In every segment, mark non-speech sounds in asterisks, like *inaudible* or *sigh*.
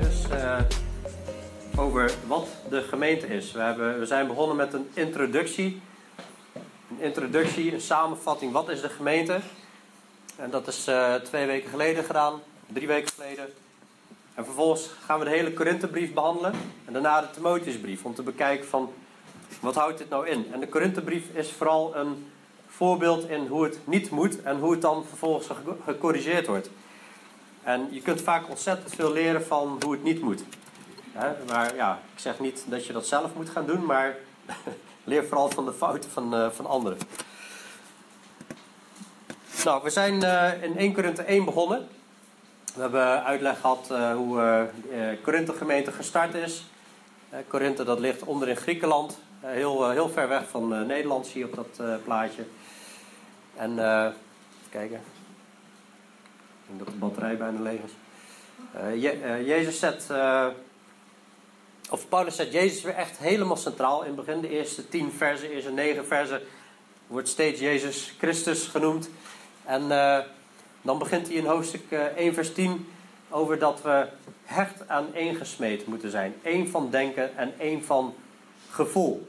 dus, uh, over wat de gemeente is. We, hebben, we zijn begonnen met een introductie. Een introductie, een samenvatting, wat is de gemeente? En dat is twee weken geleden gedaan, drie weken geleden. En vervolgens gaan we de hele Korinthebrief behandelen. En daarna de Timotheusbrief, om te bekijken van, wat houdt dit nou in? En de Korinthebrief is vooral een voorbeeld in hoe het niet moet en hoe het dan vervolgens gecorrigeerd wordt. En je kunt vaak ontzettend veel leren van hoe het niet moet. maar ja, ik zeg niet dat je dat zelf moet gaan doen, maar *laughs* leer vooral van de fouten van, uh, van anderen. Nou, we zijn uh, in 1 Korinthe 1 begonnen. We hebben uitleg gehad uh, hoe de Korinthe gemeente gestart is. Korinthe dat ligt onder in Griekenland. heel, heel ver weg van Nederland zie je op dat plaatje. En kijken dat de batterij bijna leeg is. Je, uh, Jezus zet, uh, of Paulus zet Jezus weer echt helemaal centraal in het begin. De eerste tien versen, eerste negen versen wordt steeds Jezus Christus genoemd. En dan begint hij in hoofdstuk 1 vers 10 over dat we hecht aan één gesmeed moeten zijn. Eén van denken en één van gevoel.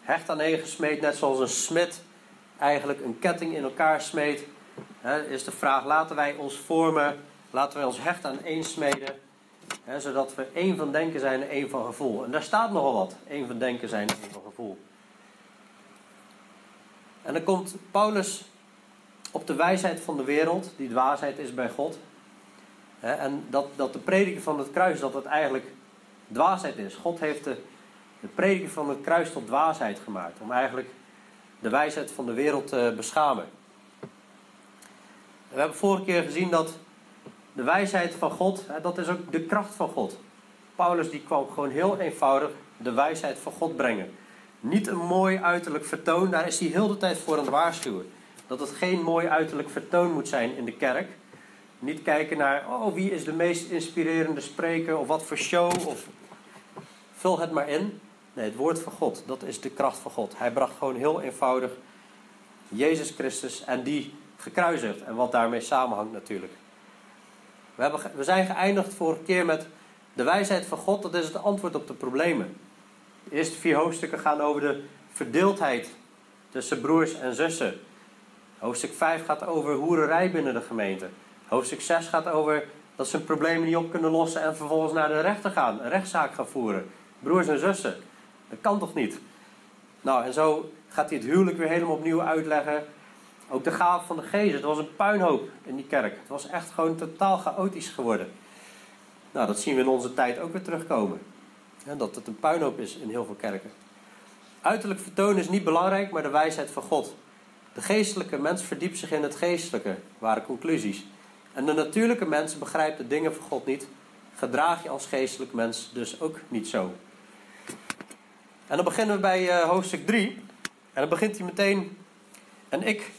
Hecht aan één gesmeed, net zoals een smid eigenlijk een ketting in elkaar smeet is de vraag: laten wij ons vormen, laten wij ons hechten aan één smeden, zodat we één van denken zijn en één van gevoel. En daar staat nogal wat: één van denken zijn en één van gevoel. En dan komt Paulus op de wijsheid van de wereld, die dwaasheid is bij God. en dat, dat de prediking van het kruis, dat het eigenlijk dwaasheid is. God heeft de, de prediking van het kruis tot dwaasheid gemaakt. Om eigenlijk de wijsheid van de wereld te beschamen. We hebben vorige keer gezien dat de wijsheid van God, dat is ook de kracht van God. Paulus die kwam gewoon heel eenvoudig de wijsheid van God brengen. Niet een mooi uiterlijk vertoon, daar is hij heel de tijd voor aan het waarschuwen. Dat het geen mooi uiterlijk vertoon moet zijn in de kerk. Niet kijken naar, oh wie is de meest inspirerende spreker of wat voor show. Of vul het maar in. Nee, het woord van God, dat is de kracht van God. Hij bracht gewoon heel eenvoudig Jezus Christus en die gekruisigd. En wat daarmee samenhangt natuurlijk. We, hebben, we zijn geëindigd vorige keer met de wijsheid van God. Dat is het antwoord op de problemen. De eerste vier hoofdstukken gaan over de verdeeldheid tussen broers en zussen. Hoofdstuk 5 gaat over hoererij binnen de gemeente. Hoofdstuk 6 gaat over dat ze hun problemen niet op kunnen lossen en vervolgens naar de rechter gaan, een rechtszaak gaan voeren. Broers en zussen. Dat kan toch niet? Nou, en zo gaat hij het huwelijk weer helemaal opnieuw uitleggen. Ook de gave van de geest. Het was een puinhoop in die kerk. Het was echt gewoon totaal chaotisch geworden. Nou, dat zien we in onze tijd ook weer terugkomen. dat het een puinhoop is in heel veel kerken. Uiterlijk vertoon is niet belangrijk, maar de wijsheid van God. De geestelijke mens verdiept zich in het geestelijke, waren conclusies. En de natuurlijke mens begrijpt de dingen van God niet. Gedraag je als geestelijk mens dus ook niet zo. En dan beginnen we bij uh, hoofdstuk 3. En dan begint hij meteen. En ik,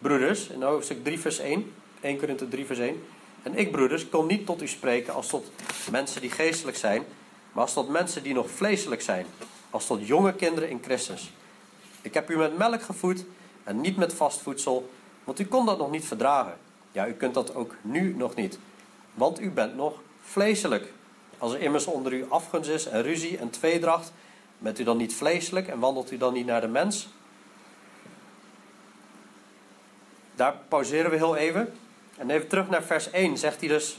broeders, in hoofdstuk 3 vers 1, 1 Korinthe 3 vers 1. En ik, broeders, kon niet tot u spreken als tot mensen die geestelijk zijn, maar als tot mensen die nog vleeselijk zijn, als tot jonge kinderen in Christus. Ik heb u met melk gevoed en niet met vast voedsel, want u kon dat nog niet verdragen. Ja, u kunt dat ook nu nog niet, want u bent nog vleeselijk. Als er immers onder u afgunst is en ruzie en tweedracht, bent u dan niet vleeselijk en wandelt u dan niet naar de mens? Daar pauzeren we heel even. En even terug naar vers 1 zegt hij dus: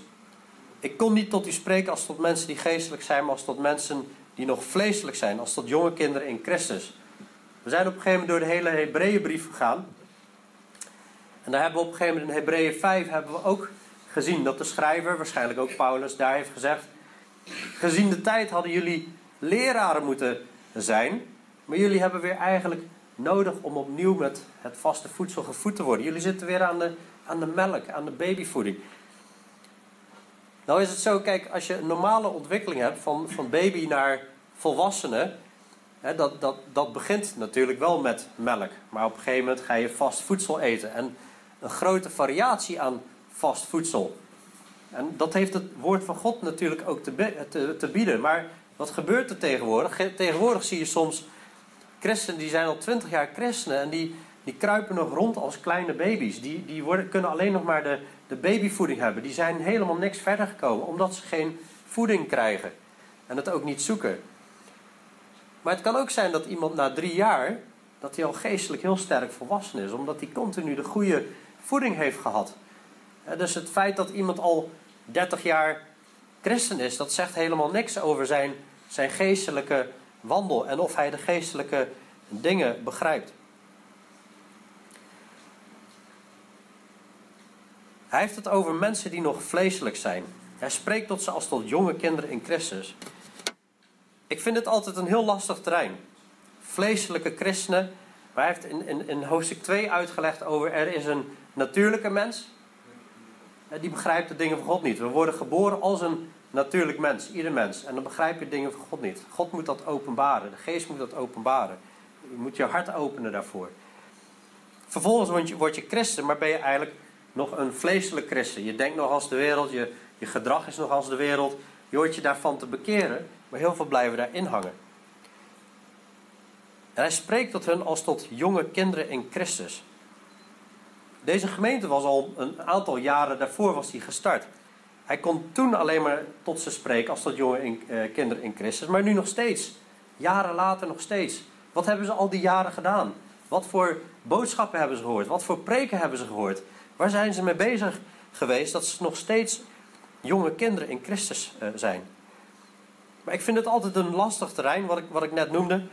Ik kon niet tot u spreken als tot mensen die geestelijk zijn, maar als tot mensen die nog vleeselijk zijn, als tot jonge kinderen in Christus. We zijn op een gegeven moment door de hele Hebreeënbrief gegaan. En daar hebben we op een gegeven moment in Hebreeën 5 hebben we ook gezien dat de schrijver, waarschijnlijk ook Paulus, daar heeft gezegd: Gezien de tijd hadden jullie leraren moeten zijn, maar jullie hebben weer eigenlijk nodig om opnieuw met het vaste voedsel gevoed te worden. Jullie zitten weer aan de, aan de melk, aan de babyvoeding. Nou is het zo, kijk, als je een normale ontwikkeling hebt van, van baby naar volwassene, hè, dat, dat, dat begint natuurlijk wel met melk. Maar op een gegeven moment ga je vast voedsel eten. En een grote variatie aan vast voedsel. En dat heeft het woord van God natuurlijk ook te, te, te bieden. Maar wat gebeurt er tegenwoordig? Tegenwoordig zie je soms christenen die zijn al twintig jaar christenen en die, die kruipen nog rond als kleine baby's. Die, die worden, kunnen alleen nog maar de, de babyvoeding hebben, die zijn helemaal niks verder gekomen, omdat ze geen voeding krijgen en het ook niet zoeken. Maar het kan ook zijn dat iemand na drie jaar, dat hij al geestelijk heel sterk volwassen is, omdat hij continu de goede voeding heeft gehad. Dus het feit dat iemand al 30 jaar christen is, dat zegt helemaal niks over zijn, zijn geestelijke wandel en of hij de geestelijke dingen begrijpt. Hij heeft het over mensen die nog vleeselijk zijn. Hij spreekt tot ze als tot jonge kinderen in Christus. Ik vind het altijd een heel lastig terrein. Vleeselijke christenen. Maar hij heeft in, in, hoofdstuk 2 uitgelegd over er is een natuurlijke mens. Die begrijpt de dingen van God niet. We worden geboren als een natuurlijk mens, ieder mens. En dan begrijp je dingen van God niet. God moet dat openbaren. De geest moet dat openbaren. Je moet je hart openen daarvoor. Vervolgens word je, je christen, maar ben je eigenlijk nog een vleeselijk christen. Je denkt nog als de wereld, je, je gedrag is nog als de wereld. Je hoort je daarvan te bekeren, maar heel veel blijven daarin hangen. En hij spreekt tot hen als tot jonge kinderen in Christus. Deze gemeente was al een aantal jaren daarvoor was die gestart. Hij kon toen alleen maar tot ze spreken als tot jonge in, eh, kinderen in Christus, maar nu nog steeds. Jaren later nog steeds. Wat hebben ze al die jaren gedaan? Wat voor boodschappen hebben ze gehoord? Wat voor preken hebben ze gehoord? Waar zijn ze mee bezig geweest dat ze nog steeds jonge kinderen in Christus uh, zijn? Maar ik vind het altijd een lastig terrein, wat ik, wat ik net noemde.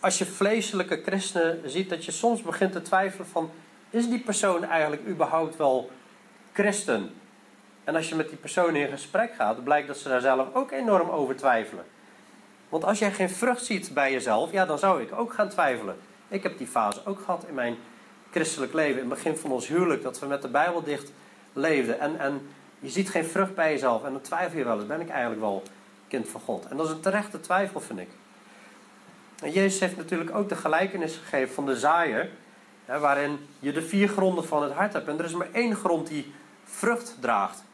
Als je vleeselijke christenen ziet, dat je soms begint te twijfelen van... is die persoon eigenlijk überhaupt wel christen? En als je met die persoon in gesprek gaat, blijkt dat ze daar zelf ook enorm over twijfelen. Want als jij geen vrucht ziet bij jezelf, ja, dan zou ik ook gaan twijfelen. Ik heb die fase ook gehad in mijn christelijk leven. In het begin van ons huwelijk, dat we met de Bijbel dicht leefden. En, en je ziet geen vrucht bij jezelf. En dan twijfel je wel eens, ben ik eigenlijk wel kind van God? En dat is een terechte twijfel, vind ik. En Jezus heeft natuurlijk ook de gelijkenis gegeven van de zaaier. Hè, waarin je de vier gronden van het hart hebt. En er is maar één grond die vrucht draagt.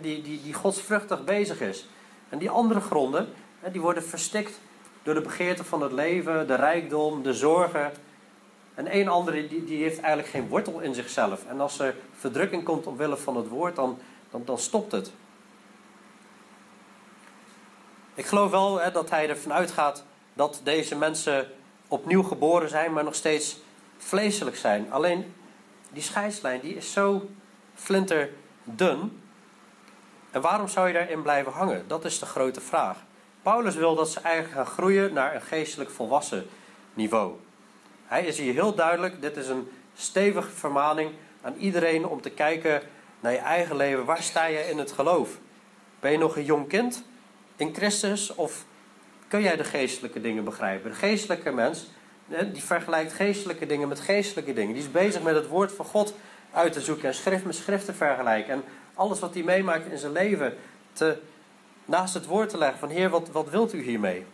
Die, die, die godsvruchtig bezig is. En die andere gronden, die worden verstikt door de begeerte van het leven, de rijkdom, de zorgen. En een andere die, die heeft eigenlijk geen wortel in zichzelf. En als er verdrukking komt omwille van het woord, dan, dan, dan stopt het. Ik geloof wel hè, dat hij ervan uitgaat dat deze mensen opnieuw geboren zijn, maar nog steeds vleeselijk zijn. Alleen die scheidslijn die is zo flinterdun. En waarom zou je daarin blijven hangen? Dat is de grote vraag. Paulus wil dat ze eigenlijk gaan groeien naar een geestelijk volwassen niveau. Hij is hier heel duidelijk. Dit is een stevige vermaning aan iedereen om te kijken naar je eigen leven. Waar sta je in het geloof? Ben je nog een jong kind in Christus of kun jij de geestelijke dingen begrijpen? De geestelijke mens, die vergelijkt geestelijke dingen met geestelijke dingen. Die is bezig met het woord van God uit te zoeken en schrift met schrift te vergelijken. En alles wat hij meemaakt in zijn leven te, naast het woord te leggen van Heer, wat, wat wilt u hiermee?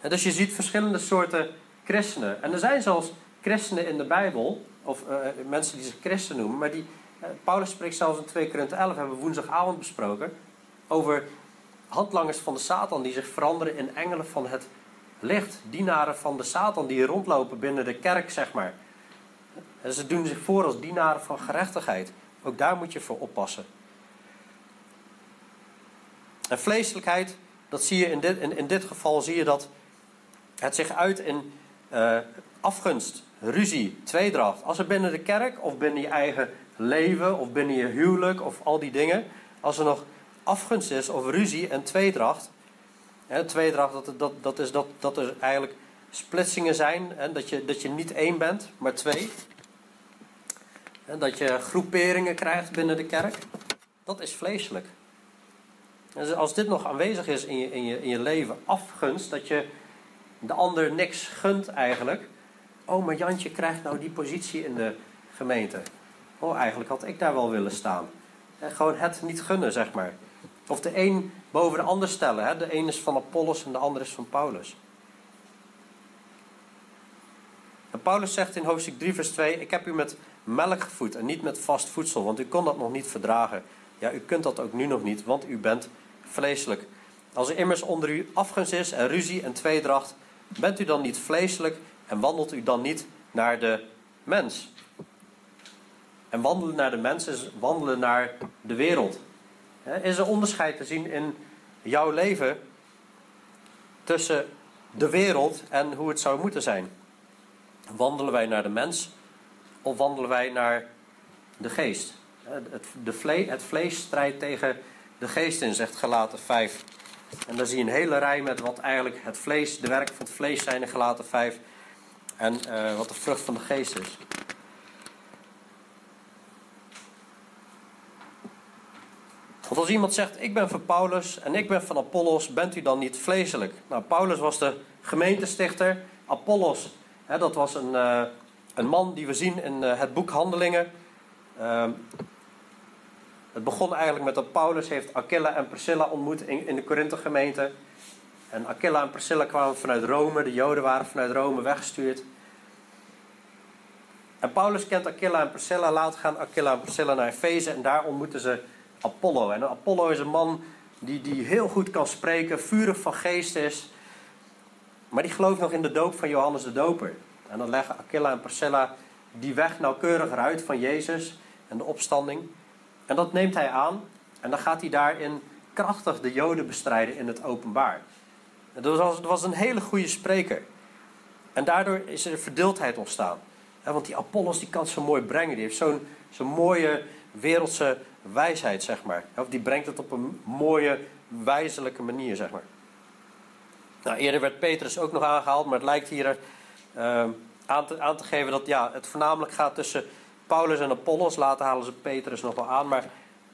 En dus je ziet verschillende soorten christenen. En er zijn zelfs christenen in de Bijbel, of uh, mensen die zich christen noemen, maar die, uh, Paulus spreekt zelfs in 2 Korinthe 11, hebben we woensdagavond besproken, over handlangers van de Satan die zich veranderen in engelen van het licht. Dienaren van de Satan die rondlopen binnen de kerk, zeg maar. En ze doen zich voor als dienaren van gerechtigheid. Ook daar moet je voor oppassen. En vleeselijkheid, dat zie je in dit, in, in dit geval zie je dat het zich uit in uh, afgunst, ruzie, tweedracht. Als er binnen de kerk of binnen je eigen leven of binnen je huwelijk of al die dingen, als er nog afgunst is of ruzie en tweedracht. Hè, tweedracht, dat, dat, dat is dat, dat er eigenlijk splitsingen zijn. Hè, dat, je, dat je niet één bent, maar twee. Dat je groeperingen krijgt binnen de kerk. Dat is vleeselijk. En als dit nog aanwezig is in je, in, je, in je leven, afgunst, dat je de ander niks gunt eigenlijk. Oh, maar Jantje krijgt nou die positie in de gemeente. Oh, eigenlijk had ik daar wel willen staan. En gewoon het niet gunnen, zeg maar. Of de een boven de ander stellen. Hè? De een is van Apollos en de ander is van Paulus. Paulus zegt in hoofdstuk 3, vers 2: Ik heb u met melk gevoed en niet met vast voedsel, want u kon dat nog niet verdragen. Ja, u kunt dat ook nu nog niet, want u bent vleeselijk. Als er immers onder u afgunst is en ruzie en tweedracht, bent u dan niet vleeselijk en wandelt u dan niet naar de mens? En wandelen naar de mens is wandelen naar de wereld. Is er onderscheid te zien in jouw leven tussen de wereld en hoe het zou moeten zijn? Wandelen wij naar de mens of wandelen wij naar de geest? Het, de vlees, het vlees strijdt tegen de geest in, zegt Gelaten 5. En dan zie je een hele rij met wat eigenlijk het vlees, de werk van het vlees zijn in Gelaten 5. En uh, wat de vrucht van de geest is. Want als iemand zegt, ik ben van Paulus en ik ben van Apollos, bent u dan niet vleeselijk? Nou, Paulus was de gemeentestichter. Apollos, hè, dat was een, uh, een man die we zien in uh, het boek Handelingen. Uh, het begon eigenlijk met dat Paulus heeft Aquila en Priscilla ontmoet in, in de Korinthe gemeente. En Aquila en Priscilla kwamen vanuit Rome, de Joden waren vanuit Rome weggestuurd. En Paulus kent Aquila en Priscilla, later gaan Aquila en Priscilla naar Efeze en daar ontmoeten ze Apollo. En Apollo is een man die, die heel goed kan spreken, vurig van geest is. Maar die gelooft nog in de doop van Johannes de Doper. En dan leggen Aquila en Priscilla die weg nauwkeuriger uit van Jezus en de opstanding. En dat neemt hij aan. En dan gaat hij daarin krachtig de Joden bestrijden in het openbaar. Het was, het was een hele goede spreker. En daardoor is er verdeeldheid ontstaan. want die Apollos die kan zo mooi brengen. Die heeft zo'n zo'n mooie wereldse wijsheid, zeg maar. Of die brengt het op een mooie, wijzelijke manier, zeg maar. Nou, eerder werd Petrus ook nog aangehaald, maar het lijkt hier uh, aan, te, geven dat ja, het voornamelijk gaat tussen Paulus en Apollos. Later halen ze Petrus nog wel aan, maar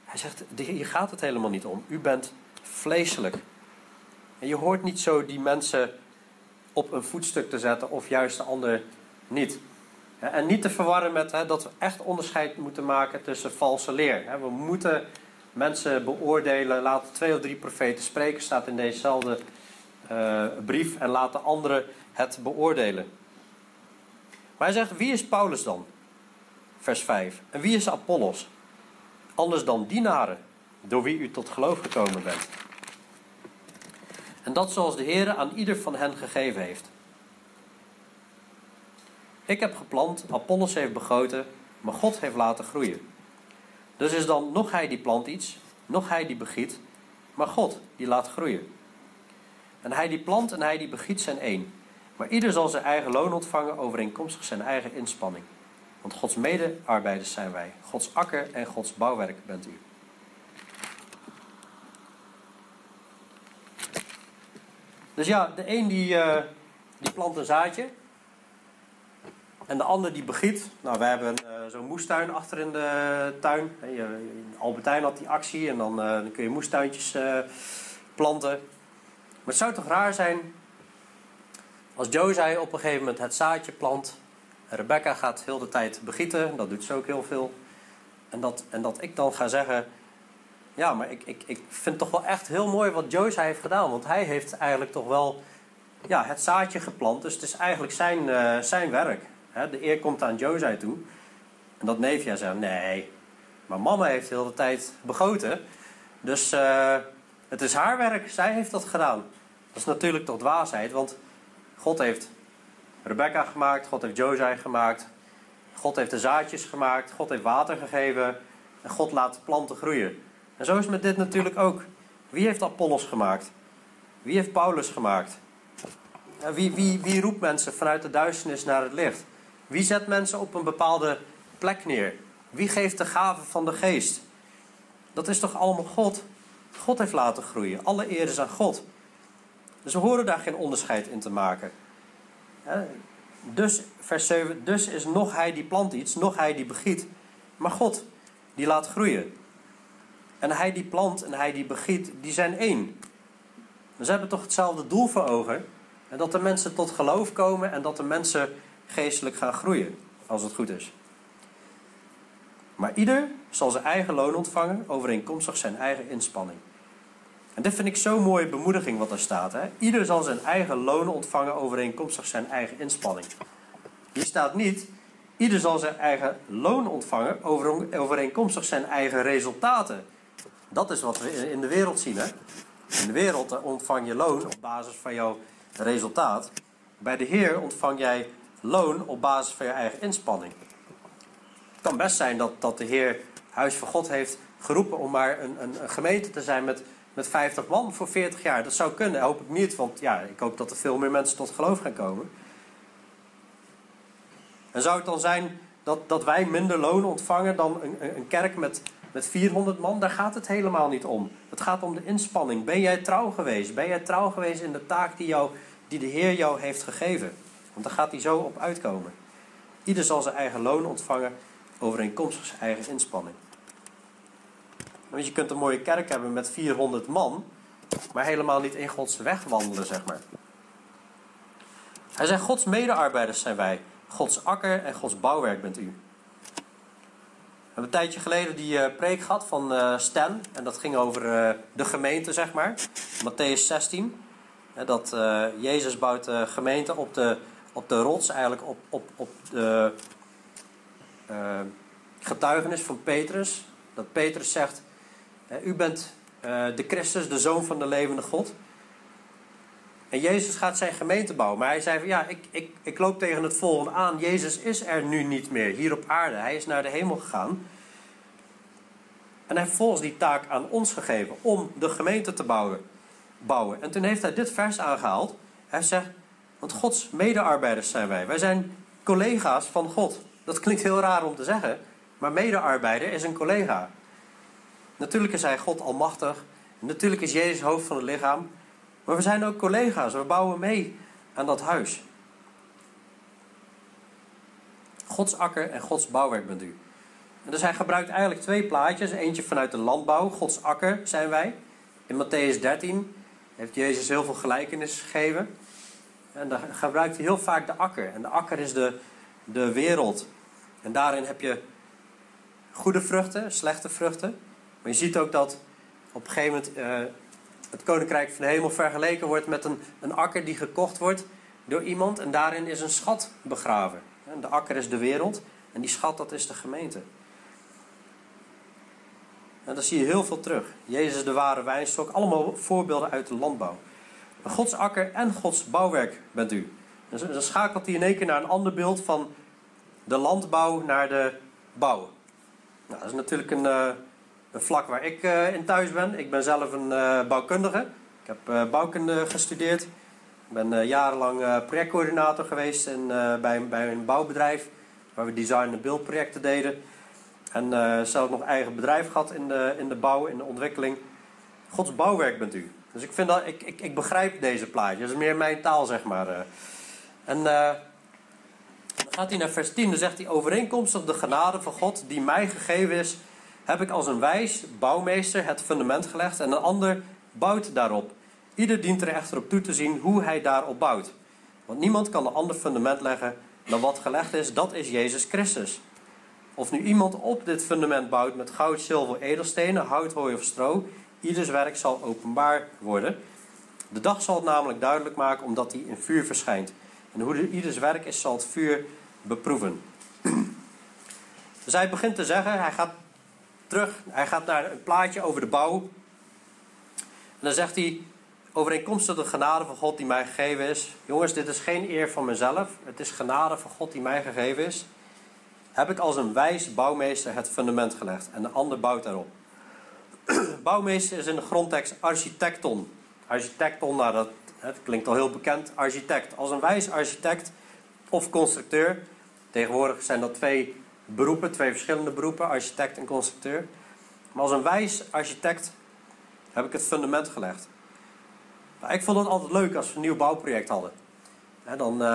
hij zegt, hier gaat het helemaal niet om. U bent vleeselijk. En je hoort niet zo die mensen op een voetstuk te zetten of juist de ander niet. En niet te verwarren met hè, dat we echt onderscheid moeten maken tussen valse leer. We moeten mensen beoordelen. Laten twee of drie profeten spreken, staat in dezezelfde uh, brief. En laten anderen het beoordelen. Maar hij zegt, wie is Paulus dan? Vers 5. En wie is Apollos? Anders dan dienaren, door wie u tot geloof gekomen bent. En dat zoals de Heer aan ieder van hen gegeven heeft. Ik heb geplant, Apollos heeft begoten, maar God heeft laten groeien. Dus is dan nog hij die plant iets, nog hij die begiet, maar God die laat groeien. En hij die plant en hij die begiet zijn één. Maar ieder zal zijn eigen loon ontvangen overeenkomstig zijn eigen inspanning. Want Gods medearbeiders zijn wij. Gods akker en Gods bouwwerk bent u. Dus ja, de een die, uh, die plant een zaadje. En de ander die begiet. Nou, we hebben uh, zo'n moestuin achter in de tuin. In Albertijn had die actie en dan, uh, dan kun je moestuintjes planten. Maar het zou toch raar zijn als Joe op een gegeven moment het zaadje plant. Rebecca gaat heel de tijd begieten, dat doet ze ook heel veel. En dat, en dat ik dan ga zeggen: Ja, maar ik, ik, ik vind toch wel echt heel mooi wat Joe heeft gedaan. Want hij heeft eigenlijk toch wel ja, het zaadje geplant. Dus het is eigenlijk zijn, uh, zijn werk. de eer komt aan Joe toe. En dat neefje zei: Nee, maar mama heeft heel de tijd begoten. Dus uh, het is haar werk, zij heeft dat gedaan. Dat is natuurlijk toch dwaasheid, want God heeft Rebecca gemaakt, God heeft Josai gemaakt, God heeft de zaadjes gemaakt, God heeft water gegeven en God laat planten groeien. En zo is met dit natuurlijk ook. Wie heeft Apollos gemaakt? Wie heeft Paulus gemaakt? Wie, wie, wie roept mensen vanuit de duisternis naar het licht? Wie zet mensen op een bepaalde plek neer? Wie geeft de gaven van de geest? Dat is toch allemaal God? God heeft laten groeien. Alle eer is aan God. Dus we horen daar geen onderscheid in te maken. Dus, vers 7, dus is nog hij die plant iets, nog hij die begiet, maar God die laat groeien. En hij die plant en hij die begiet, die zijn één. Dus ze hebben toch hetzelfde doel voor ogen. En dat de mensen tot geloof komen en dat de mensen geestelijk gaan groeien, als het goed is. Maar ieder zal zijn eigen loon ontvangen, overeenkomstig zijn eigen inspanning. En dit vind ik zo'n mooie bemoediging wat er staat. Hè? Ieder zal zijn eigen loon ontvangen overeenkomstig zijn eigen inspanning. Hier staat niet, ieder zal zijn eigen loon ontvangen overeenkomstig zijn eigen resultaten. Dat is wat we in de wereld zien. Hè? In de wereld ontvang je loon op basis van jouw resultaat. Bij de Heer ontvang jij loon op basis van je eigen inspanning. kan best zijn dat, dat de Heer Huis van God heeft geroepen om maar een, een gemeente te zijn met, met 50 man voor 40 jaar. Dat zou kunnen, hoop ik niet, want ja, ik hoop dat er veel meer mensen tot geloof gaan komen. En zou het dan zijn dat, dat wij minder loon ontvangen dan een, een kerk met, met 400 man? Daar gaat het helemaal niet om. Het gaat om de inspanning. Ben jij trouw geweest? Ben jij trouw geweest in de taak die, jou, die de Heer jou heeft gegeven? Want daar gaat hij zo op uitkomen. Ieder zal zijn eigen loon ontvangen overeenkomstig zijn eigen inspanning. Want je kunt een mooie kerk hebben met 400 man, maar helemaal niet in Gods weg wandelen, zeg maar. Hij zegt, Gods medearbeiders zijn wij. Gods akker en Gods bouwwerk bent u. We hebben een tijdje geleden die uh, preek gehad van uh, Stan. En dat ging over uh, de gemeente, zeg maar. Matthäus 16. dat Jezus bouwt de gemeente op de, op de rots, eigenlijk op, op, op de getuigenis van Petrus. Dat Petrus zegt, u bent de Christus, de Zoon van de levende God. En Jezus gaat zijn gemeente bouwen. Maar hij zei van ja, ik, ik, ik loop tegen het volgende aan. Jezus is er nu niet meer hier op aarde. Hij is naar de hemel gegaan. En hij heeft volgens die taak aan ons gegeven om de gemeente te bouwen. bouwen. En toen heeft hij dit vers aangehaald. Hij zegt, want Gods medearbeiders zijn wij. Wij zijn collega's van God. Dat klinkt heel raar om te zeggen. Maar medearbeider is een collega. Natuurlijk is hij God almachtig. Natuurlijk is Jezus hoofd van het lichaam. Maar we zijn ook collega's, we bouwen mee aan dat huis. Gods akker en Gods bouwwerk bent u. En dus hij gebruikt eigenlijk twee plaatjes. Eentje vanuit de landbouw, Gods akker zijn wij. In Matthäus 13 heeft Jezus heel veel gelijkenis gegeven. En dan gebruikt hij heel vaak de akker. En de akker is de, de wereld. En daarin heb je goede vruchten, slechte vruchten. Maar je ziet ook dat op een gegeven moment uh, het koninkrijk van de hemel vergeleken wordt met een, een akker die gekocht wordt door iemand en daarin is een schat begraven. De akker is de wereld en die schat dat is de gemeente. En daar zie je heel veel terug. Jezus de ware wijnstok, allemaal voorbeelden uit de landbouw. Gods akker en Gods bouwwerk bent u. En dan schakelt hij in één keer naar een ander beeld van de landbouw naar de bouw. Nou, dat is natuurlijk een, een vlak waar ik uh, in thuis ben. Ik ben zelf een uh, bouwkundige. Ik heb uh, bouwkunde gestudeerd. Ik ben jarenlang projectcoördinator geweest in, bij, bij een bouwbedrijf. Waar we design- en beeldprojecten deden. En zelf nog eigen bedrijf gehad in de, in de bouw, in de ontwikkeling. Gods bouwwerk bent u. Dus ik, vind dat, ik, ik, ik begrijp deze plaatje. Dat is meer mijn taal, zeg maar. En dan gaat hij naar vers 10. Dan zegt hij overeenkomstig de genade van God die mij gegeven is heb ik als een wijs bouwmeester het fundament gelegd en een ander bouwt daarop. Ieder dient er echter op toe te zien hoe hij daarop bouwt. Want niemand kan een ander fundament leggen dan wat gelegd is, dat is Jezus Christus. Of nu iemand op dit fundament bouwt met goud, zilver, edelstenen, hout, hooi of stro, ieders werk zal openbaar worden. De dag zal het namelijk duidelijk maken omdat hij in vuur verschijnt. En hoe ieders werk is, zal het vuur beproeven. *clears throat* Dus hij begint te zeggen, hij gaat terug. Hij gaat naar een plaatje over de bouw. En dan zegt hij, overeenkomstig de genade van God die mij gegeven is. Jongens, dit is geen eer van mezelf. Het is genade van God die mij gegeven is. Heb ik als een wijs bouwmeester het fundament gelegd. En de ander bouwt daarop. *clears throat* bouwmeester is in de grondtekst architecton. Architecton, nou dat, het klinkt al heel bekend. Architect. Als een wijs architect of constructeur. Tegenwoordig zijn dat twee beroepen, twee verschillende beroepen, architect en constructeur. Maar als een wijs architect heb ik het fundament gelegd. Nou, ik vond het altijd leuk als we een nieuw bouwproject hadden. En dan, uh,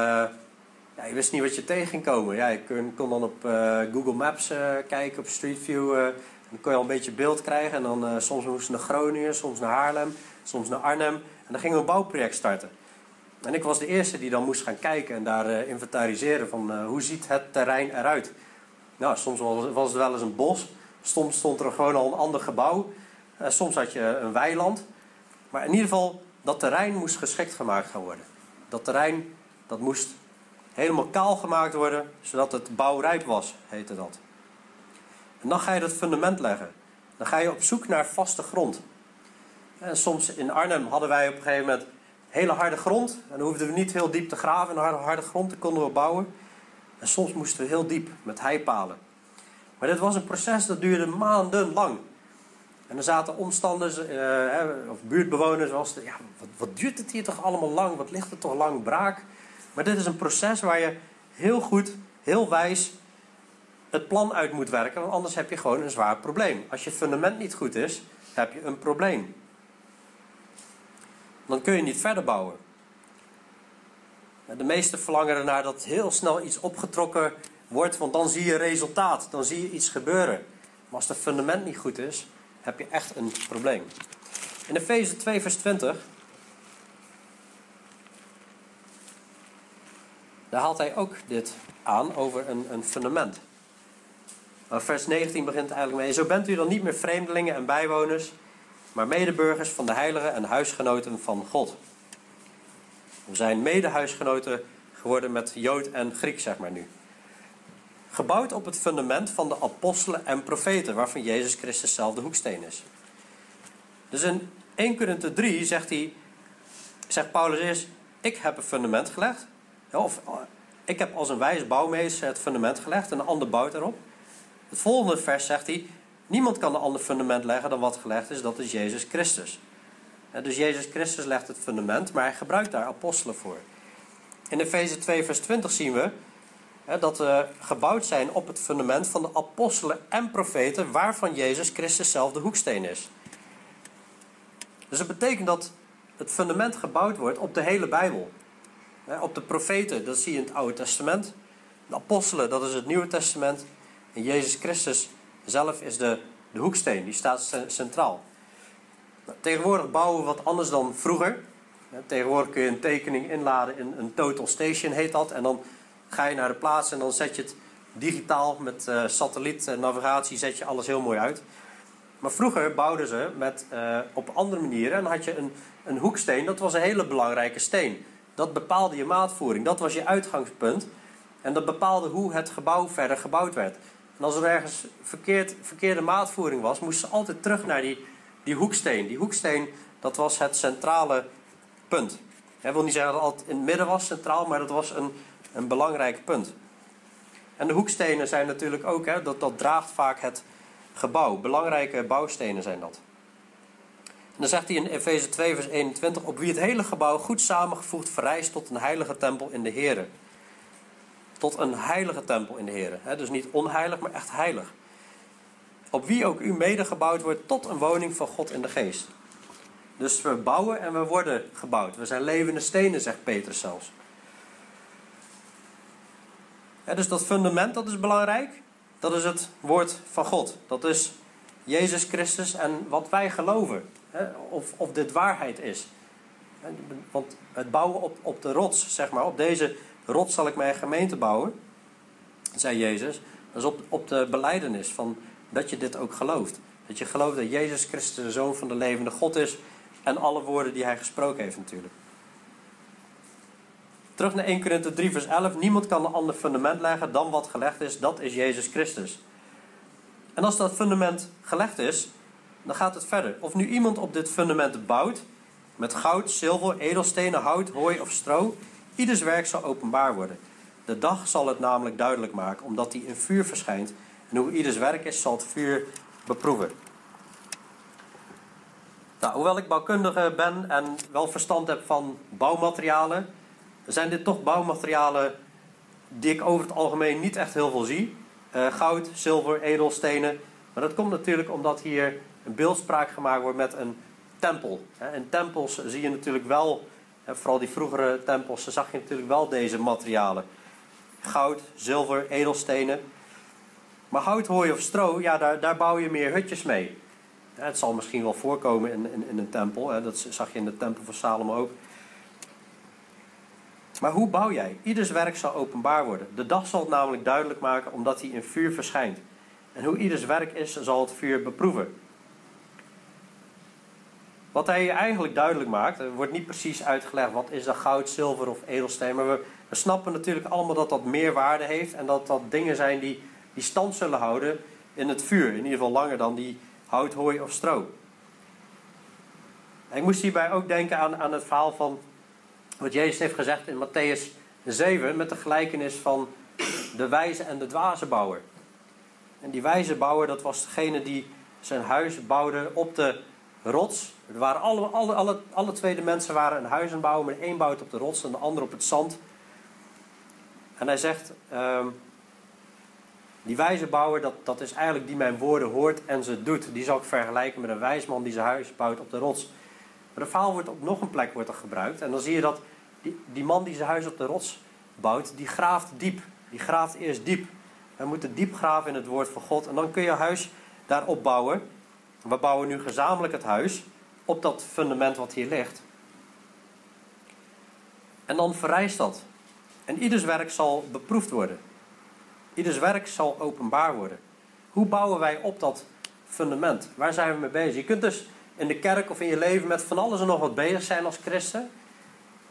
ja, je wist niet wat je tegen ging komen. Ja, je kon, kon dan op uh, Google Maps uh, kijken, op Street View. dan kon je al een beetje beeld krijgen. En dan soms moesten we naar Groningen, soms naar Haarlem, soms naar Arnhem. En dan gingen we een bouwproject starten. En ik was de eerste die dan moest gaan kijken en daar inventariseren van hoe ziet het terrein eruit. Nou, soms was het wel eens een bos. Soms stond er gewoon al een ander gebouw. Eh, soms had je een weiland. Maar in ieder geval, dat terrein moest geschikt gemaakt gaan worden. Dat terrein, dat moest helemaal kaal gemaakt worden, zodat het bouwrijp was, heette dat. En dan ga je dat fundament leggen. Dan ga je op zoek naar vaste grond. En soms in Arnhem hadden wij op een gegeven moment hele harde grond. En dan hoefden we niet heel diep te graven in harde, harde grond, dan konden we bouwen. En soms moesten we heel diep met heipalen. Maar dit was een proces dat duurde maandenlang. En er zaten omstanders uh, of buurtbewoners, was ja, wat, wat, duurt het hier toch allemaal lang? Wat ligt er toch lang braak? Maar dit is een proces waar je heel goed, heel wijs het plan uit moet werken, want anders heb je gewoon een zwaar probleem. Als je fundament niet goed is, heb je een probleem. Dan kun je niet verder bouwen. De meesten verlangen ernaar dat heel snel iets opgetrokken wordt, want dan zie je resultaat, dan zie je iets gebeuren. Maar als het fundament niet goed is, heb je echt een probleem. In Efeze 2, vers 20. Daar haalt hij ook dit aan over een, een fundament. vers 19 begint eigenlijk mee. Zo bent u dan niet meer vreemdelingen en bijwoners, maar medeburgers van de heiligen en huisgenoten van God. We zijn medehuisgenoten geworden met Jood en Griek, zeg maar nu. Gebouwd op het fundament van de apostelen en profeten, waarvan Jezus Christus zelf de hoeksteen is. Dus in 1 Korinthe 3 zegt, hij, zegt Paulus eerst: Ik heb een fundament gelegd. Of ik heb als een wijs bouwmeester het fundament gelegd en een ander bouwt erop. Het volgende vers zegt hij: Niemand kan een ander fundament leggen dan wat gelegd is, dat is Jezus Christus. Dus Jezus Christus legt het fundament, maar hij gebruikt daar apostelen voor. In Efeze 2, vers 20 zien we dat we gebouwd zijn op het fundament van de apostelen en profeten, waarvan Jezus Christus zelf de hoeksteen is. Dus dat betekent dat het fundament gebouwd wordt op de hele Bijbel. Op de profeten, dat zie je in het Oude Testament. De apostelen, dat is het Nieuwe Testament. En Jezus Christus zelf is de, de hoeksteen, die staat centraal. Tegenwoordig bouwen we wat anders dan vroeger. Tegenwoordig kun je een tekening inladen in een total station, heet dat. En dan ga je naar de plaats en dan zet je het digitaal met uh, satelliet en navigatie zet je alles heel mooi uit. Maar vroeger bouwden ze met, uh, op andere manieren. En had je een, een hoeksteen, dat was een hele belangrijke steen. Dat bepaalde je maatvoering, dat was je uitgangspunt. En dat bepaalde hoe het gebouw verder gebouwd werd. En als er ergens verkeerd, verkeerde maatvoering was, moesten ze altijd terug naar die, die hoeksteen. Die hoeksteen, dat was het centrale punt. Ik wil niet zeggen dat het altijd in het midden was centraal, maar dat was een, een belangrijk punt. En de hoekstenen zijn natuurlijk ook, hè, dat, dat draagt vaak het gebouw. Belangrijke bouwstenen zijn dat. Dan zegt hij in Efeze 2, vers 21: Op wie het hele gebouw goed samengevoegd verrijst tot een heilige tempel in de Heer. Tot een heilige tempel in de Heer. Dus niet onheilig, maar echt heilig. Op wie ook u mede gebouwd wordt tot een woning van God in de geest. Dus we bouwen en we worden gebouwd. We zijn levende stenen, zegt Petrus zelfs dus dat fundament, dat is belangrijk. Dat is het woord van God. Dat is Jezus Christus en wat wij geloven. of, of dit waarheid is. Want het bouwen op, op de rots, zeg maar, op deze rots zal ik mijn gemeente bouwen, zei Jezus. Dat is op, op de beleidenis van dat je dit ook gelooft. Dat je gelooft dat Jezus Christus de Zoon van de levende God is en alle woorden die hij gesproken heeft natuurlijk. Terug naar 1 Korinthe 3 vers 11. Niemand kan een ander fundament leggen dan wat gelegd is. Dat is Jezus Christus. En als dat fundament gelegd is, dan gaat het verder. Of nu iemand op dit fundament bouwt, met goud, zilver, edelstenen, hout, hooi of stro, ieders werk zal openbaar worden. De dag zal het namelijk duidelijk maken, omdat hij in vuur verschijnt. En hoe ieders werk is, zal het vuur beproeven. Nou, hoewel ik bouwkundige ben en wel verstand heb van bouwmaterialen, zijn dit toch bouwmaterialen die ik over het algemeen niet echt heel veel zie. Uh, goud, zilver, edelstenen. Maar dat komt natuurlijk omdat hier een beeldspraak gemaakt wordt met een tempel. In tempels zie je natuurlijk wel, vooral die vroegere tempels, zag je natuurlijk wel deze materialen. Goud, zilver, edelstenen. Maar hout, hooi of stro, ja, daar, daar bouw je meer hutjes mee. Het zal misschien wel voorkomen in, in, in een tempel. Dat zag je in de tempel van Salomo ook. Maar hoe bouw jij? Ieders werk zal openbaar worden. De dag zal het namelijk duidelijk maken omdat hij in vuur verschijnt. En hoe ieders werk is, zal het vuur beproeven. Wat hij eigenlijk duidelijk maakt, er wordt niet precies uitgelegd wat is dat goud, zilver of edelsteen. Maar we snappen natuurlijk allemaal dat dat meer waarde heeft. En dat dat dingen zijn die, die stand zullen houden in het vuur. In ieder geval langer dan die hout, hooi of stro. ik moest hierbij ook denken aan, aan het verhaal van wat Jezus heeft gezegd in Matthäus 7 met de gelijkenis van de wijze en de dwaze bouwer. En die wijze bouwer, dat was degene die zijn huis bouwde op de rots. Er waren alle, alle, alle, alle twee de mensen waren een huis aan bouwen, maar de een bouwt op de rots en de ander op het zand. En hij zegt, ehm, die wijze bouwer, dat, dat is eigenlijk die mijn woorden hoort en ze doet. Die zal ik vergelijken met een wijsman die zijn huis bouwt op de rots. Maar de verhaal wordt op nog een plek wordt er gebruikt. En dan zie je dat die, die man die zijn huis op de rots bouwt, die graaft diep. Die graaft eerst diep. We moeten diep graven in het woord van God. En dan kun je huis daarop bouwen. We bouwen nu gezamenlijk het huis op dat fundament wat hier ligt. En dan verrijst dat. En ieders werk zal beproefd worden. Ieders werk zal openbaar worden. Hoe bouwen wij op dat fundament? Waar zijn we mee bezig? Je kunt dus in de kerk of in je leven met van alles en nog wat bezig zijn als christen.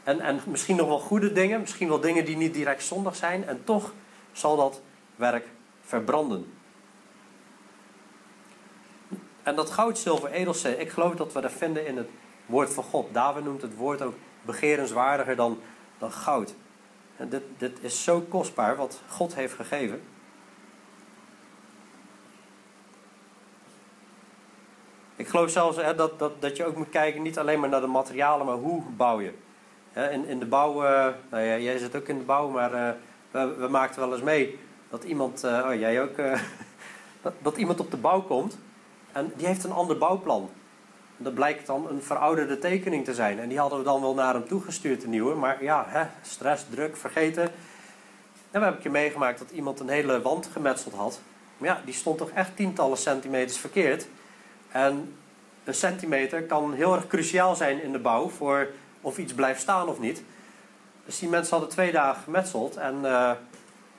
En, en misschien nog wel goede dingen, misschien wel dingen die niet direct zondig zijn. En toch zal dat werk verbranden. En dat goud, zilver, edelsteen, ik geloof dat we dat vinden in het woord van God. David noemt het woord ook begerenswaardiger dan, dan goud. Dit, is zo kostbaar wat God heeft gegeven. Ik geloof zelfs hè, dat, dat, dat je ook moet kijken, niet alleen maar naar de materialen, maar hoe bouw je. in, in de bouw, uh, nou ja, jij zit ook in de bouw, maar uh, we, we maakten wel eens mee dat iemand, uh, oh jij ook, *laughs* dat iemand op de bouw komt en die heeft een ander bouwplan. Dat blijkt dan een verouderde tekening te zijn. En die hadden we dan wel naar hem toegestuurd, de nieuwe. Maar ja, hè, stress, druk, vergeten. En we hebben je meegemaakt dat iemand een hele wand gemetseld had. Maar ja, die stond toch echt tientallen centimeters verkeerd. En een centimeter kan heel erg cruciaal zijn in de bouw voor of iets blijft staan of niet. Dus die mensen hadden twee dagen gemetseld. En uh,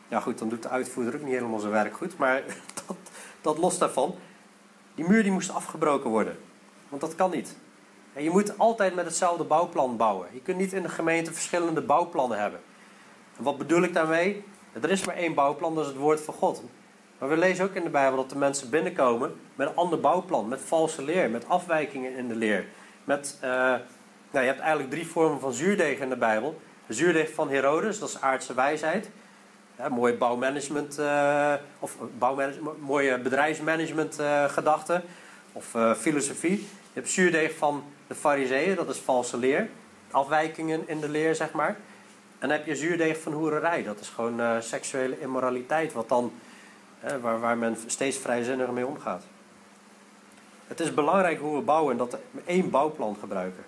ja goed, dan doet de uitvoerder ook niet helemaal zijn werk goed. Maar *laughs* dat, dat los daarvan. Die muur die moest afgebroken worden. Want dat kan niet. En je moet altijd met hetzelfde bouwplan bouwen. Je kunt niet in de gemeente verschillende bouwplannen hebben. En wat bedoel ik daarmee? Er is maar één bouwplan, dat is het woord van God. Maar we lezen ook in de Bijbel dat de mensen binnenkomen met een ander bouwplan, met valse leer, met afwijkingen in de leer. Met, uh, nou, je hebt eigenlijk drie vormen van zuurdeeg in de Bijbel. De zuurdeeg van Herodes, dat is aardse wijsheid. Ja, mooie bouwmanagement, uh, of bouwmanagement, mooie bedrijfsmanagement uh, gedachten. Of filosofie. Je hebt zuurdeeg van de fariseeën, dat is valse leer. Afwijkingen in de leer, zeg maar. En dan heb je zuurdeeg van hoererij, dat is gewoon seksuele immoraliteit, wat dan waar, waar men steeds vrijzinniger mee omgaat. Het is belangrijk hoe we bouwen en dat we één bouwplan gebruiken.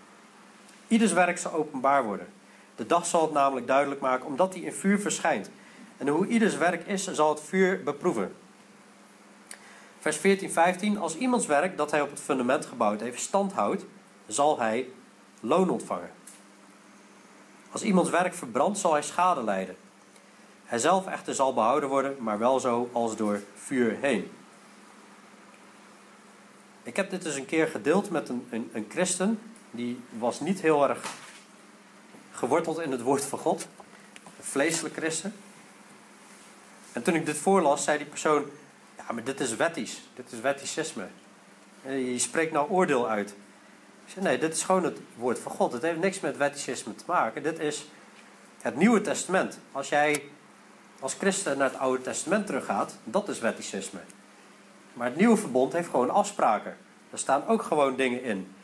Ieders werk zal openbaar worden. De dag zal het namelijk duidelijk maken, omdat hij in vuur verschijnt. En hoe ieders werk is, zal het vuur beproeven. Vers 14, 15. Als iemands werk dat hij op het fundament gebouwd heeft stand houdt, zal hij loon ontvangen. Als iemands werk verbrandt, zal hij schade lijden. Hij zelf echter zal behouden worden, maar wel zo als door vuur heen. Ik heb dit eens een keer gedeeld met een, een, een christen. Die was niet heel erg geworteld in het woord van God. Een vleeselijk christen. En toen ik dit voorlas, zei die persoon: Ja, maar dit is wettisch. Dit is wetticisme. Je spreekt nou oordeel uit. Nee, dit is gewoon het woord van God. Het heeft niks met wetticisme te maken. Dit is het Nieuwe Testament. Als jij als christen naar het Oude Testament teruggaat, dat is wetticisme. Maar het Nieuwe Verbond heeft gewoon afspraken. Er staan ook gewoon dingen in.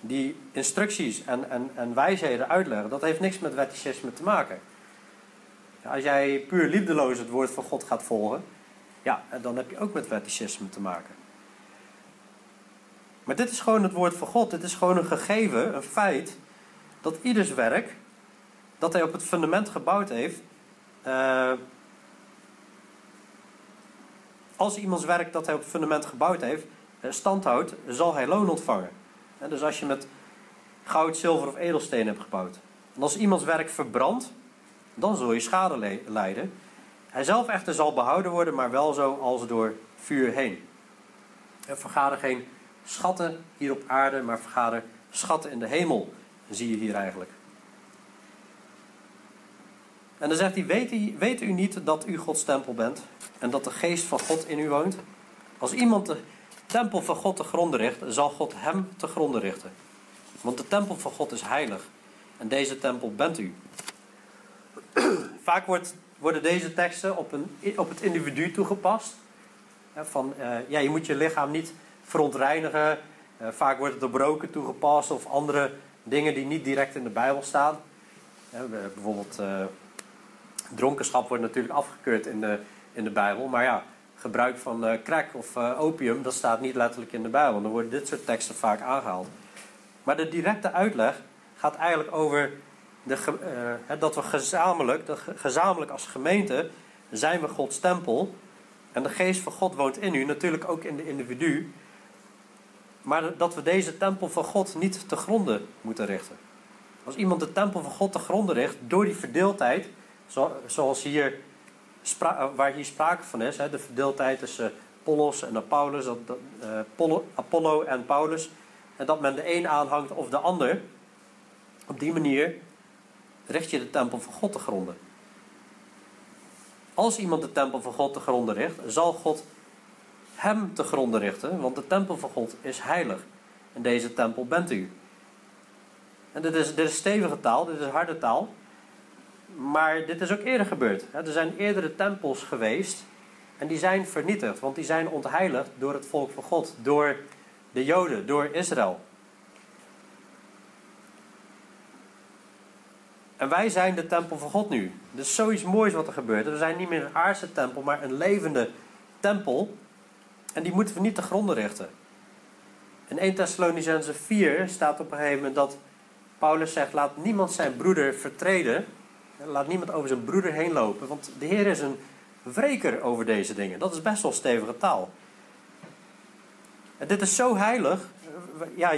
Die instructies en, en, en wijsheden uitleggen, dat heeft niks met wetticisme te maken. Als jij puur liefdeloos het woord van God gaat volgen, ja, dan heb je ook met wetticisme te maken. Maar dit is gewoon het woord van God. Dit is gewoon een gegeven, een feit, dat ieders werk, dat hij op het fundament gebouwd heeft, uh, als iemands werk dat hij op het fundament gebouwd heeft, uh, standhoudt, zal hij loon ontvangen. Uh, dus als je met goud, zilver of edelsteen hebt gebouwd. En als iemands werk verbrandt, dan zul je schade lijden. Hij zelf echter zal behouden worden, maar wel zo als door vuur heen. Er vergaden geen schatten hier op aarde, maar vergaden schatten in de hemel, zie je hier eigenlijk. En dan zegt hij, weet, u, weet u niet dat u Gods tempel bent en dat de geest van God in u woont? Als iemand de tempel van God te gronden richt, zal God hem te gronden richten. Want de tempel van God is heilig en deze tempel bent u. *clears throat* Vaak wordt, worden deze teksten op, een, op het individu toegepast. van, ja, je moet je lichaam niet verontreinigen. vaak wordt het op roken toegepast of andere dingen die niet direct in de Bijbel staan. bijvoorbeeld dronkenschap wordt natuurlijk afgekeurd in de, in de Bijbel. Maar ja, gebruik van crack of opium, dat staat niet letterlijk in de Bijbel. Dan worden dit soort teksten vaak aangehaald. Maar de directe uitleg gaat eigenlijk over de, uh, dat we gezamenlijk, gezamenlijk als gemeente, zijn we Gods tempel. En de geest van God woont in u, natuurlijk ook in de individu. Maar dat we deze tempel van God niet te gronden moeten richten. Als iemand de tempel van God te gronden richt, door die verdeeldheid, zoals hier eh, waar hier sprake van is, de verdeeldheid tussen Apollos en Paulus, uh, Apollo en Paulus, en dat men de een aanhangt of de ander, op die manier richt je de tempel van God te gronden. Als iemand de tempel van God te gronden richt, zal God hem te gronden richten, want de tempel van God is heilig. En deze tempel bent u. En dit is, dit is stevige taal, dit is harde taal. Maar dit is ook eerder gebeurd. Er zijn eerdere tempels geweest en die zijn vernietigd, want die zijn ontheiligd door het volk van God, door de Joden, door Israël. En wij zijn de tempel van God nu. Dus zoiets moois wat er gebeurt. We zijn niet meer een aardse tempel, maar een levende tempel. En die moeten we niet te gronden richten. In 1 Thessalonicense 4 staat op een gegeven moment dat Paulus zegt: Laat niemand zijn broeder vertreden Laat niemand over zijn broeder heen lopen, want de Heer is een wreker over deze dingen. Dat is best wel stevige taal. En dit is zo heilig. Ja,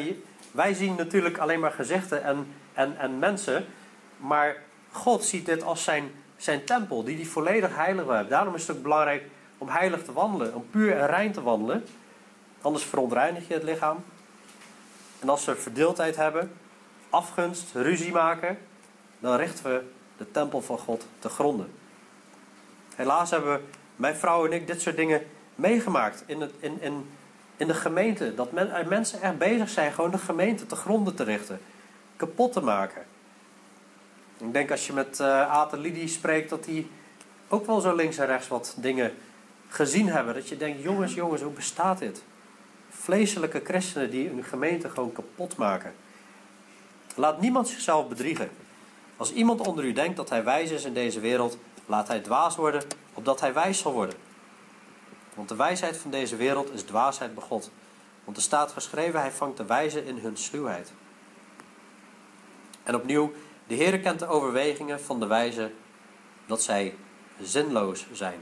wij zien natuurlijk alleen maar gezichten en, en, en mensen. Maar God ziet dit als zijn, zijn tempel, die hij volledig heilig wil hebben. Daarom is het ook belangrijk om heilig te wandelen, om puur en rein te wandelen. Anders verontreinig je het lichaam. En als we verdeeldheid hebben, afgunst, ruzie maken, dan richten we de tempel van God te gronden. Helaas hebben mijn vrouw en ik dit soort dingen meegemaakt in, het, in, in, in de gemeente. Dat men, mensen echt bezig zijn gewoon de gemeente te gronden te richten. Kapot te maken. Ik denk als je met uh, Aten Lidie spreekt dat die ook wel zo links en rechts wat dingen gezien hebben. Dat je denkt, jongens, jongens, hoe bestaat dit? Vleeselijke christenen die een gemeente gewoon kapot maken. Laat niemand zichzelf bedriegen. Als iemand onder u denkt dat hij wijs is in deze wereld, laat hij dwaas worden, opdat hij wijs zal worden. Want de wijsheid van deze wereld is dwaasheid bij God. Want er staat geschreven, hij vangt de wijzen in hun sluwheid. En opnieuw, de Heer kent de overwegingen van de wijzen dat zij zinloos zijn.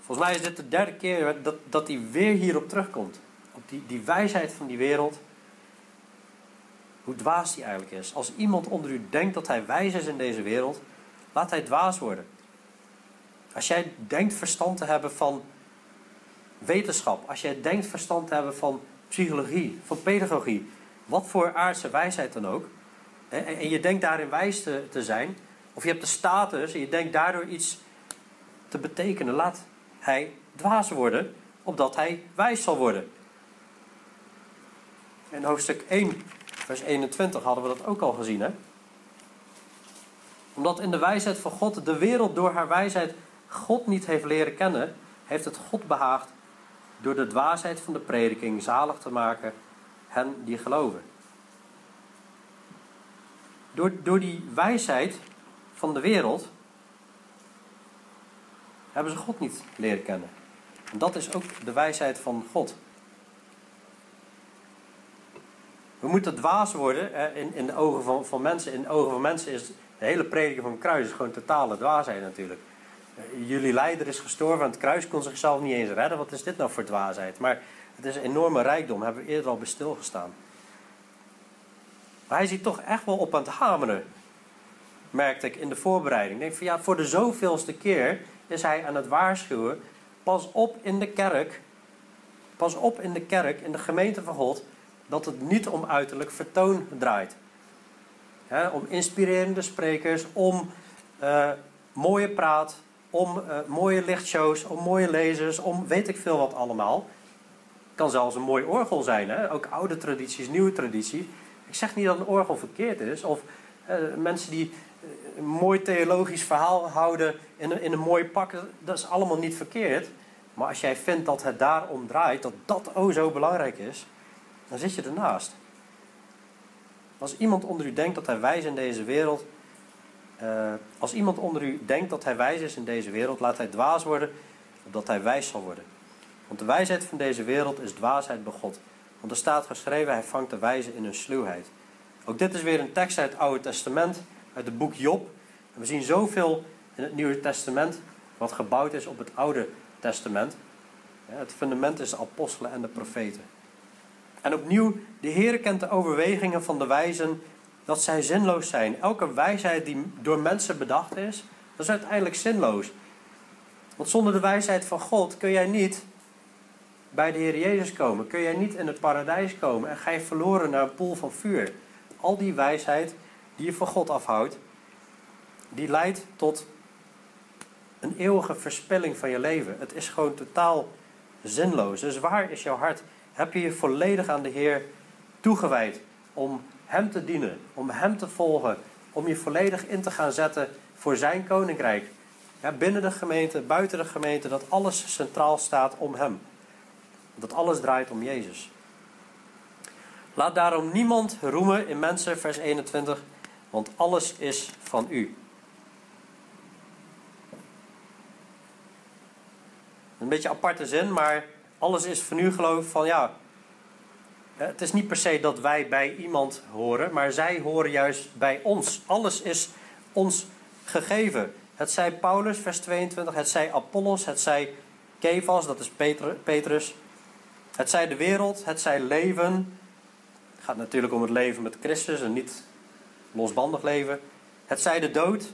Volgens mij is dit de derde keer dat, dat hij weer hierop terugkomt. Op die, die wijsheid van die wereld hoe dwaas hij eigenlijk is. Als iemand onder u denkt dat hij wijs is in deze wereld, laat hij dwaas worden. Als jij denkt verstand te hebben van wetenschap, als jij denkt verstand te hebben van psychologie, van pedagogie, wat voor aardse wijsheid dan ook, en je denkt daarin wijs te, zijn, of je hebt de status en je denkt daardoor iets te betekenen, laat hij dwaas worden, opdat hij wijs zal worden. In hoofdstuk 1 vers 21 hadden we dat ook al gezien. Hè? Omdat in de wijsheid van God de wereld door haar wijsheid God niet heeft leren kennen, heeft het God behaagd door de dwaasheid van de prediking zalig te maken hen die geloven. Door, door die wijsheid van de wereld hebben ze God niet leren kennen. En dat is ook de wijsheid van God. We moeten dwaas worden in, in de ogen van, van mensen. In de ogen van mensen is de hele prediking van het kruis is gewoon totale dwaasheid natuurlijk. Eh, jullie leider is gestorven aan het kruis, kon zichzelf niet eens redden. Wat is dit nou voor dwaasheid? Maar het is een enorme rijkdom, hebben we eerder al bij stilgestaan. Maar hij ziet toch echt wel op aan het hameren, merkte ik in de voorbereiding. Ik denk van ja, voor de zoveelste keer is hij aan het waarschuwen. Pas op in de kerk, pas op in de kerk, in de gemeente van God dat het niet om uiterlijk vertoon draait. om inspirerende sprekers, om uh, mooie praat, om uh, mooie lichtshows, om mooie lezers, om weet ik veel wat allemaal. Kan zelfs een mooi orgel zijn, hè? ook oude tradities, nieuwe tradities. Ik zeg niet dat een orgel verkeerd is, of uh, mensen die een mooi theologisch verhaal houden in een, in een mooi pak, dat is allemaal niet verkeerd. Maar als jij vindt dat het daarom draait, dat dat oh zo belangrijk is, dan zit je ernaast. Als iemand onder u denkt dat hij wijs in deze wereld, uh, als iemand onder u denkt dat hij wijs is in deze wereld, laat hij dwaas worden, opdat hij wijs zal worden. Want de wijsheid van deze wereld is dwaasheid bij God. Want er staat geschreven, hij vangt de wijze in hun sluwheid. Ook dit is weer een tekst uit het Oude Testament, uit het boek Job. We zien zoveel in het Nieuwe Testament wat gebouwd is op het Oude Testament. Het fundament is de apostelen en de profeten. En opnieuw, de Heer kent de overwegingen van de wijzen dat zij zinloos zijn. Elke wijsheid die door mensen bedacht is, dat is uiteindelijk zinloos. Want zonder de wijsheid van God kun jij niet bij de Heer Jezus komen. Kun jij niet in het paradijs komen en ga je verloren naar een pool van vuur. Al die wijsheid die je van God afhoudt, die leidt tot een eeuwige verspilling van je leven. Het is gewoon totaal zinloos. Dus waar is jouw hart? Heb je je volledig aan de Heer toegewijd om Hem te dienen, om Hem te volgen, om je volledig in te gaan zetten voor Zijn koninkrijk? Ja, binnen de gemeente, buiten de gemeente, dat alles centraal staat om Hem. Dat alles draait om Jezus. Laat daarom niemand roemen in mensen, vers 21, want alles is van u. Een beetje aparte zin, maar alles is van u geloof van ja. Het is niet per se dat wij bij iemand horen, maar zij horen juist bij ons. Alles is ons gegeven. Het zij Paulus, vers 22, het zij Apollos, het zij Kefas, dat is Petrus. Het zij de wereld, het zij leven. Het gaat natuurlijk om het leven met Christus en niet losbandig leven. Het zij de dood,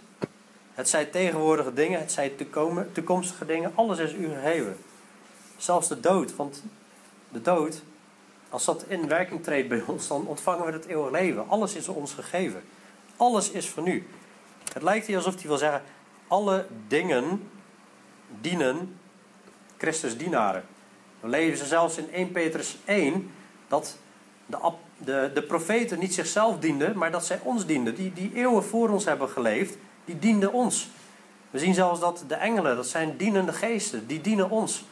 het zij tegenwoordige dingen, het zij toekomstige dingen. Alles is u gegeven. Zelfs de dood, want de dood, als dat in werking treedt bij ons, dan ontvangen we het eeuwige leven. Alles is ons gegeven. Alles is van u. Het lijkt hier alsof hij wil zeggen: alle dingen dienen Christus dienaren. We lezen zelfs in 1 Petrus 1 dat de, de, de profeten niet zichzelf dienden, maar dat zij ons dienden. Die, die eeuwen voor ons hebben geleefd, die dienden ons. We zien zelfs dat de engelen, dat zijn dienende geesten, die dienen ons.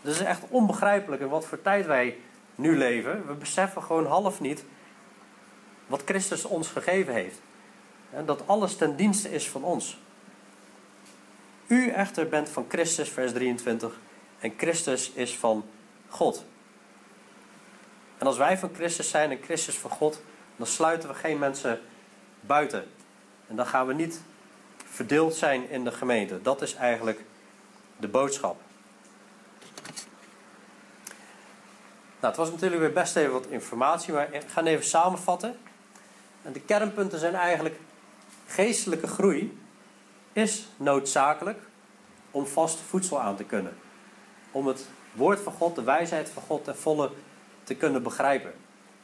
Het is echt onbegrijpelijk in wat voor tijd wij nu leven. We beseffen gewoon half niet wat Christus ons gegeven heeft. Dat alles ten dienste is van ons. U echter bent van Christus, vers 23, en Christus is van God. En als wij van Christus zijn en Christus van God, dan sluiten we geen mensen buiten. En dan gaan we niet verdeeld zijn in de gemeente. Dat is eigenlijk de boodschap. Nou, het was natuurlijk weer best even wat informatie, maar ik ga even samenvatten. En de kernpunten zijn eigenlijk: geestelijke groei is noodzakelijk om vast voedsel aan te kunnen. Om het woord van God, de wijsheid van God ten volle te kunnen begrijpen.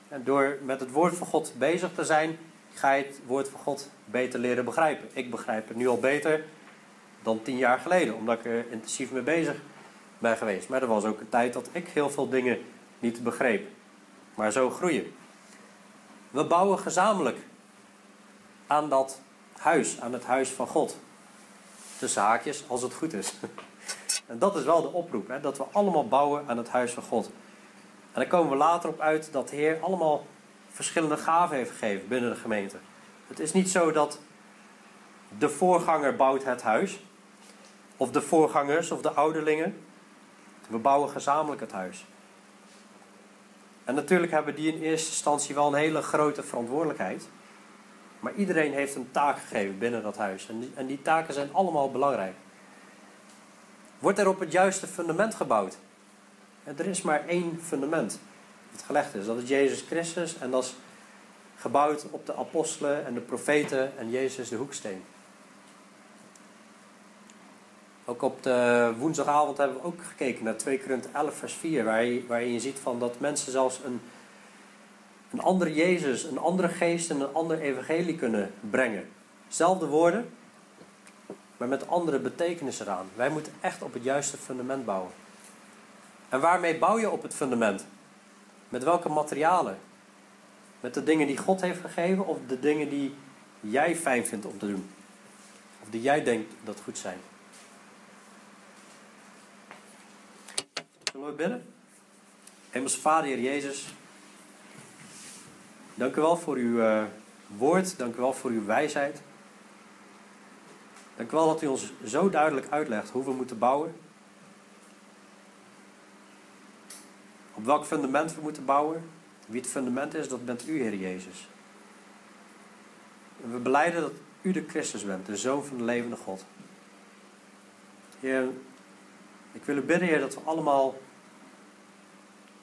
En door met het woord van God bezig te zijn, ga je het woord van God beter leren begrijpen. Ik begrijp het nu al beter dan tien jaar geleden, omdat ik er intensief mee bezig ben geweest. Maar er was ook een tijd dat ik heel veel dingen niet begreep. Maar zo groeien. We bouwen gezamenlijk aan dat huis, aan het huis van God. Tussen haakjes, als het goed is. *laughs* En dat is wel de oproep, hè, dat we allemaal bouwen aan het huis van God. En daar komen we later op uit dat de Heer allemaal verschillende gaven heeft gegeven binnen de gemeente. Het is niet zo dat de voorganger bouwt het huis, of de voorgangers of de ouderlingen. We bouwen gezamenlijk het huis. En natuurlijk hebben die in eerste instantie wel een hele grote verantwoordelijkheid. Maar iedereen heeft een taak gegeven binnen dat huis. En en die taken zijn allemaal belangrijk. Wordt er op het juiste fundament gebouwd? Er is maar één fundament dat gelegd is. Dat is Jezus Christus. En dat is gebouwd op de apostelen en de profeten en Jezus de hoeksteen. Ook op de woensdagavond hebben we ook gekeken naar 2 Korinthe 11 vers 4. Waarin je ziet van dat mensen zelfs een, een andere Jezus, een andere geest en een ander evangelie kunnen brengen. Zelfde woorden, maar met andere betekenis eraan. Wij moeten echt op het juiste fundament bouwen. En waarmee bouw je op het fundament? Met welke materialen? Met de dingen die God heeft gegeven of de dingen die jij fijn vindt om te doen. Of die jij denkt dat goed zijn. Zullen we bidden? Hemels Vader, Heer Jezus. Dank u wel voor uw uh, woord. Dank u wel voor uw wijsheid. Dank u wel dat u ons zo duidelijk uitlegt hoe we moeten bouwen. Op welk fundament we moeten bouwen. Wie het fundament is, dat bent u, Heer Jezus. We beleiden dat u de Christus bent, de Zoon van de levende God. Heer, ik wil u bidden, Heer, dat we allemaal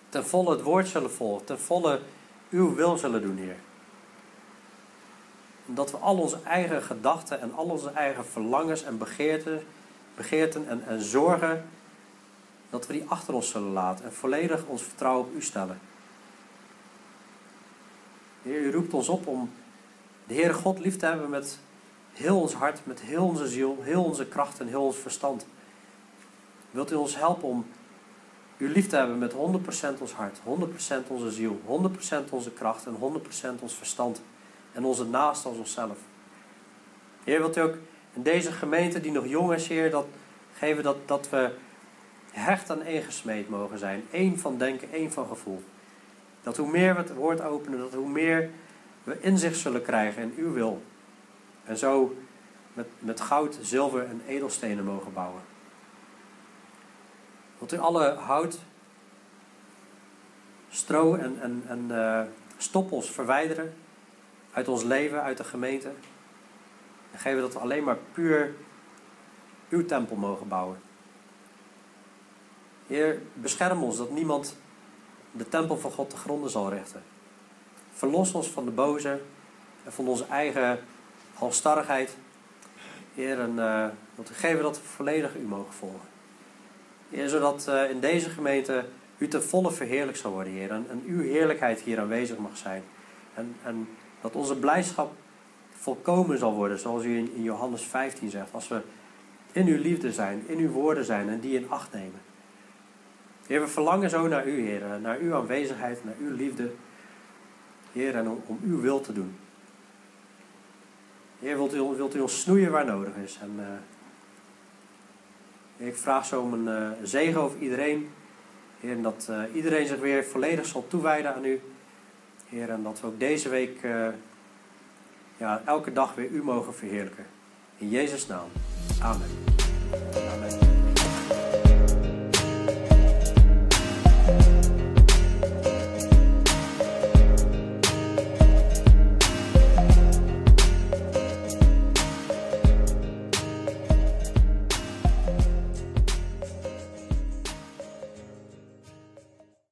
ten volle het woord zullen volgen, ten volle uw wil zullen doen, Heer. Dat we al onze eigen gedachten en al onze eigen verlangens en begeerten, begeerten en, en zorgen, dat we die achter ons zullen laten en volledig ons vertrouwen op u stellen. Heer, u roept ons op om de Heere God lief te hebben met heel ons hart, met heel onze ziel, heel onze kracht en heel ons verstand. Wilt u ons helpen om u lief te hebben met 100% ons hart, 100% onze ziel, 100% onze kracht en 100% ons verstand en onze naast als onszelf. Heer, wilt u ook in deze gemeente die nog jong is, Heer, dat geven dat, dat we hecht aan één gesmeed mogen zijn. één van denken, één van gevoel. Dat hoe meer we het woord openen, dat hoe meer we inzicht zullen krijgen in uw wil. En zo met, met goud, zilver en edelstenen mogen bouwen. Wilt u alle hout, stro en, en, en uh, stoppels verwijderen uit ons leven, uit de gemeente. En geven dat we alleen maar puur uw tempel mogen bouwen. Heer, bescherm ons dat niemand de tempel van God te gronden zal richten. Verlos ons van de boze en van onze eigen halstarrigheid. Heer, en uh, dat we geven dat we volledig u mogen volgen. Heer, zodat uh, in deze gemeente u ten volle verheerlijk zal worden, Heer. En, en uw heerlijkheid hier aanwezig mag zijn. En, en dat onze blijdschap volkomen zal worden, zoals u in, Johannes 15 zegt. Als we in uw liefde zijn, in uw woorden zijn en die in acht nemen. Heer, we verlangen zo naar u, Heer. Naar uw aanwezigheid, naar uw liefde. Heer, en om, uw wil te doen. Heer, wilt u, wilt u ons snoeien waar nodig is. En uh, ik vraag zo om een uh, zegen over iedereen. Heer, dat uh, iedereen zich weer volledig zal toewijden aan u. Heer, en dat we ook deze week ja, elke dag weer u mogen verheerlijken. In Jezus' naam. Amen. Amen.